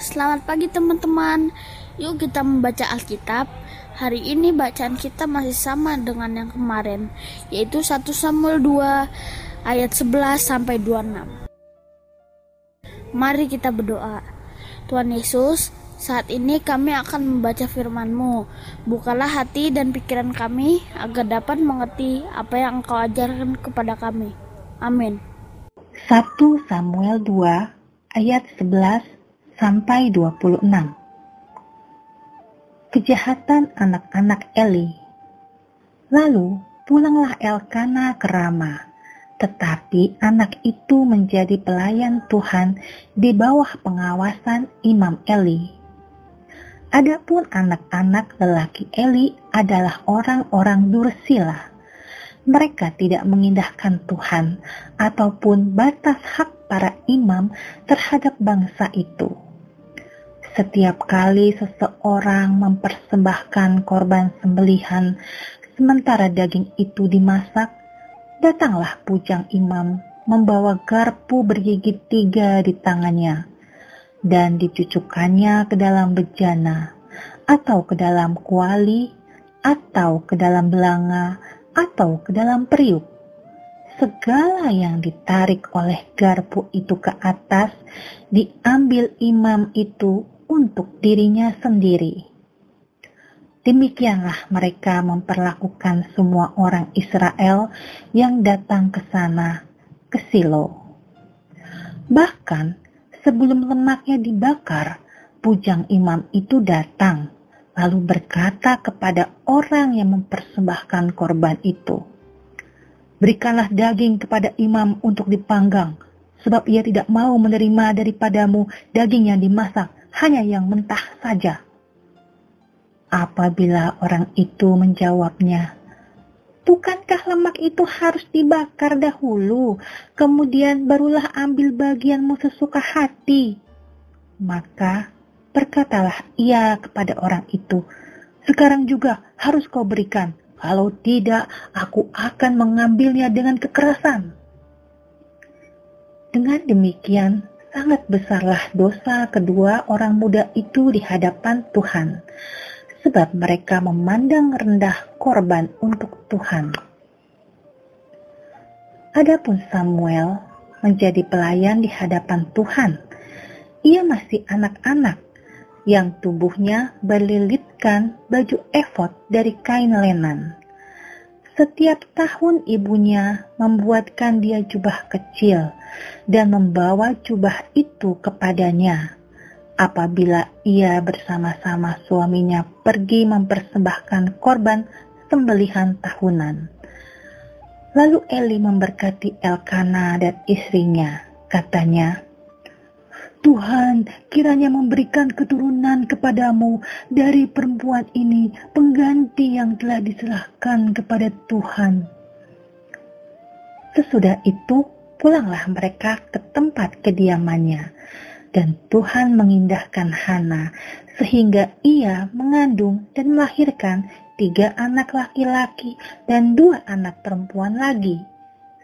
Selamat pagi teman-teman. Yuk kita membaca Alkitab. Hari ini bacaan kita masih sama dengan yang kemarin, yaitu 1 Samuel 2 ayat 11 sampai 26. Mari kita berdoa. Tuhan Yesus, saat ini kami akan membaca firman-Mu. Bukalah hati dan pikiran kami agar dapat mengerti apa yang Engkau ajarkan kepada kami. Amin. 1 Samuel 2 ayat 11 sampai 26. Kejahatan anak-anak Eli. Lalu pulanglah Elkana ke Rama, tetapi anak itu menjadi pelayan Tuhan di bawah pengawasan Imam Eli. Adapun anak-anak lelaki Eli adalah orang-orang dursila. Mereka tidak mengindahkan Tuhan ataupun batas hak para imam terhadap bangsa itu setiap kali seseorang mempersembahkan korban sembelihan, sementara daging itu dimasak, datanglah pujang imam membawa garpu bergigit tiga di tangannya dan dicucukkannya ke dalam bejana atau ke dalam kuali atau ke dalam belanga atau ke dalam periuk. Segala yang ditarik oleh garpu itu ke atas diambil imam itu untuk dirinya sendiri. Demikianlah mereka memperlakukan semua orang Israel yang datang ke sana, ke Silo. Bahkan sebelum lemaknya dibakar, pujang imam itu datang, lalu berkata kepada orang yang mempersembahkan korban itu, Berikanlah daging kepada imam untuk dipanggang, sebab ia tidak mau menerima daripadamu daging yang dimasak hanya yang mentah saja. Apabila orang itu menjawabnya, Bukankah lemak itu harus dibakar dahulu, kemudian barulah ambil bagianmu sesuka hati? Maka berkatalah ia kepada orang itu, Sekarang juga harus kau berikan, kalau tidak aku akan mengambilnya dengan kekerasan. Dengan demikian, sangat besarlah dosa kedua orang muda itu di hadapan Tuhan, sebab mereka memandang rendah korban untuk Tuhan. Adapun Samuel menjadi pelayan di hadapan Tuhan. Ia masih anak-anak yang tubuhnya berlilitkan baju efod dari kain lenan. Setiap tahun ibunya membuatkan dia jubah kecil dan membawa jubah itu kepadanya. Apabila ia bersama-sama suaminya pergi mempersembahkan korban sembelihan tahunan. Lalu Eli memberkati Elkana dan istrinya. Katanya, Tuhan kiranya memberikan keturunan kepadamu dari perempuan ini pengganti yang telah diserahkan kepada Tuhan. Sesudah itu pulanglah mereka ke tempat kediamannya dan Tuhan mengindahkan Hana sehingga ia mengandung dan melahirkan tiga anak laki-laki dan dua anak perempuan lagi.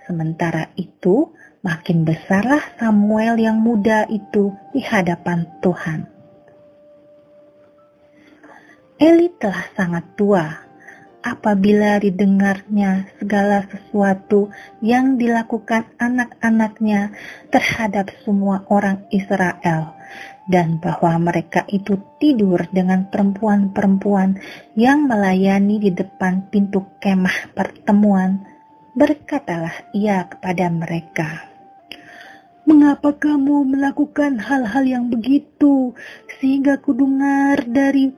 Sementara itu, makin besarlah Samuel yang muda itu di hadapan Tuhan. Eli telah sangat tua apabila didengarnya segala sesuatu yang dilakukan anak-anaknya terhadap semua orang Israel dan bahwa mereka itu tidur dengan perempuan-perempuan yang melayani di depan pintu kemah pertemuan, berkatalah ia kepada mereka, Mengapa kamu melakukan hal-hal yang begitu sehingga kudengar dari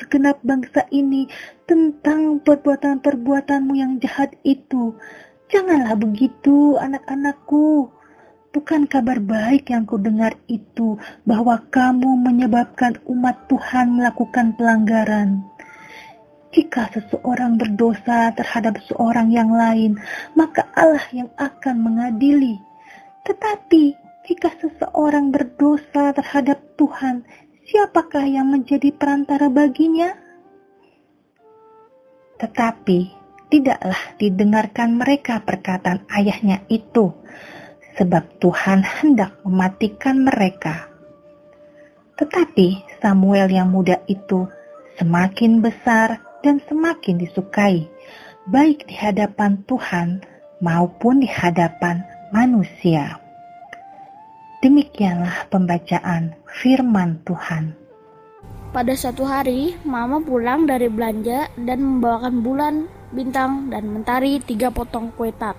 segenap bangsa ini tentang perbuatan-perbuatanmu yang jahat itu? Janganlah begitu, anak-anakku. Bukan kabar baik yang kudengar itu bahwa kamu menyebabkan umat Tuhan melakukan pelanggaran. Jika seseorang berdosa terhadap seorang yang lain, maka Allah yang akan mengadili tetapi jika seseorang berdosa terhadap Tuhan, siapakah yang menjadi perantara baginya? Tetapi tidaklah didengarkan mereka perkataan ayahnya itu, sebab Tuhan hendak mematikan mereka. Tetapi Samuel yang muda itu semakin besar dan semakin disukai, baik di hadapan Tuhan maupun di hadapan manusia. Demikianlah pembacaan firman Tuhan. Pada suatu hari, Mama pulang dari belanja dan membawakan bulan, bintang, dan mentari tiga potong kue tart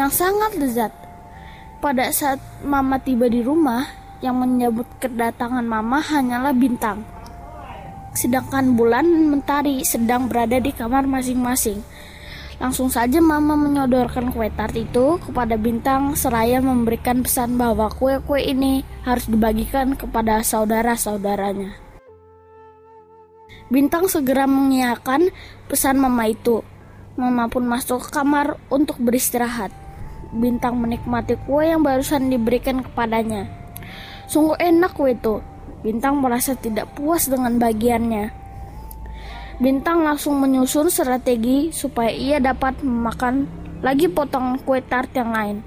yang sangat lezat. Pada saat Mama tiba di rumah, yang menyambut kedatangan Mama hanyalah bintang. Sedangkan bulan dan mentari sedang berada di kamar masing-masing. Langsung saja mama menyodorkan kue tart itu kepada bintang seraya memberikan pesan bahwa kue-kue ini harus dibagikan kepada saudara-saudaranya. Bintang segera mengiyakan pesan mama itu. Mama pun masuk ke kamar untuk beristirahat. Bintang menikmati kue yang barusan diberikan kepadanya. Sungguh enak kue itu. Bintang merasa tidak puas dengan bagiannya. Bintang langsung menyusun strategi supaya ia dapat memakan lagi potongan kue tart yang lain.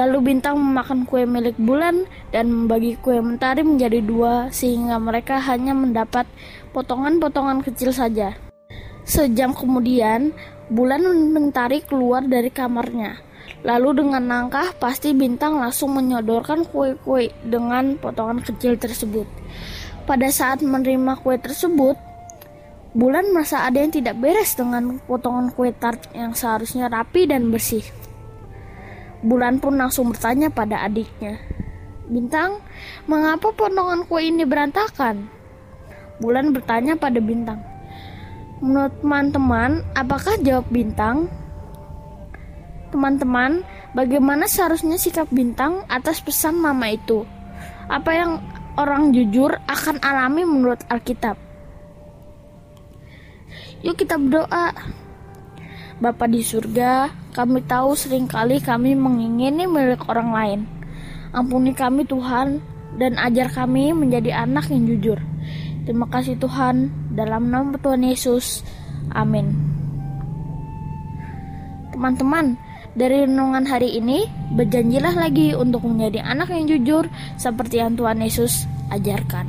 Lalu Bintang memakan kue milik Bulan dan membagi kue mentari menjadi dua sehingga mereka hanya mendapat potongan-potongan kecil saja. Sejam kemudian, Bulan mentari keluar dari kamarnya. Lalu dengan langkah pasti Bintang langsung menyodorkan kue-kue dengan potongan kecil tersebut. Pada saat menerima kue tersebut, Bulan merasa ada yang tidak beres dengan potongan kue tart yang seharusnya rapi dan bersih. Bulan pun langsung bertanya pada adiknya, Bintang, mengapa potongan kue ini berantakan? Bulan bertanya pada Bintang, Menurut teman-teman, apakah jawab Bintang? Teman-teman, bagaimana seharusnya sikap Bintang atas pesan mama itu? Apa yang orang jujur akan alami menurut Alkitab? Yuk kita berdoa. Bapa di surga, kami tahu sering kali kami mengingini milik orang lain. Ampuni kami Tuhan, dan ajar kami menjadi anak yang jujur. Terima kasih Tuhan, dalam nama Tuhan Yesus. Amin. Teman-teman, dari renungan hari ini, berjanjilah lagi untuk menjadi anak yang jujur seperti yang Tuhan Yesus ajarkan.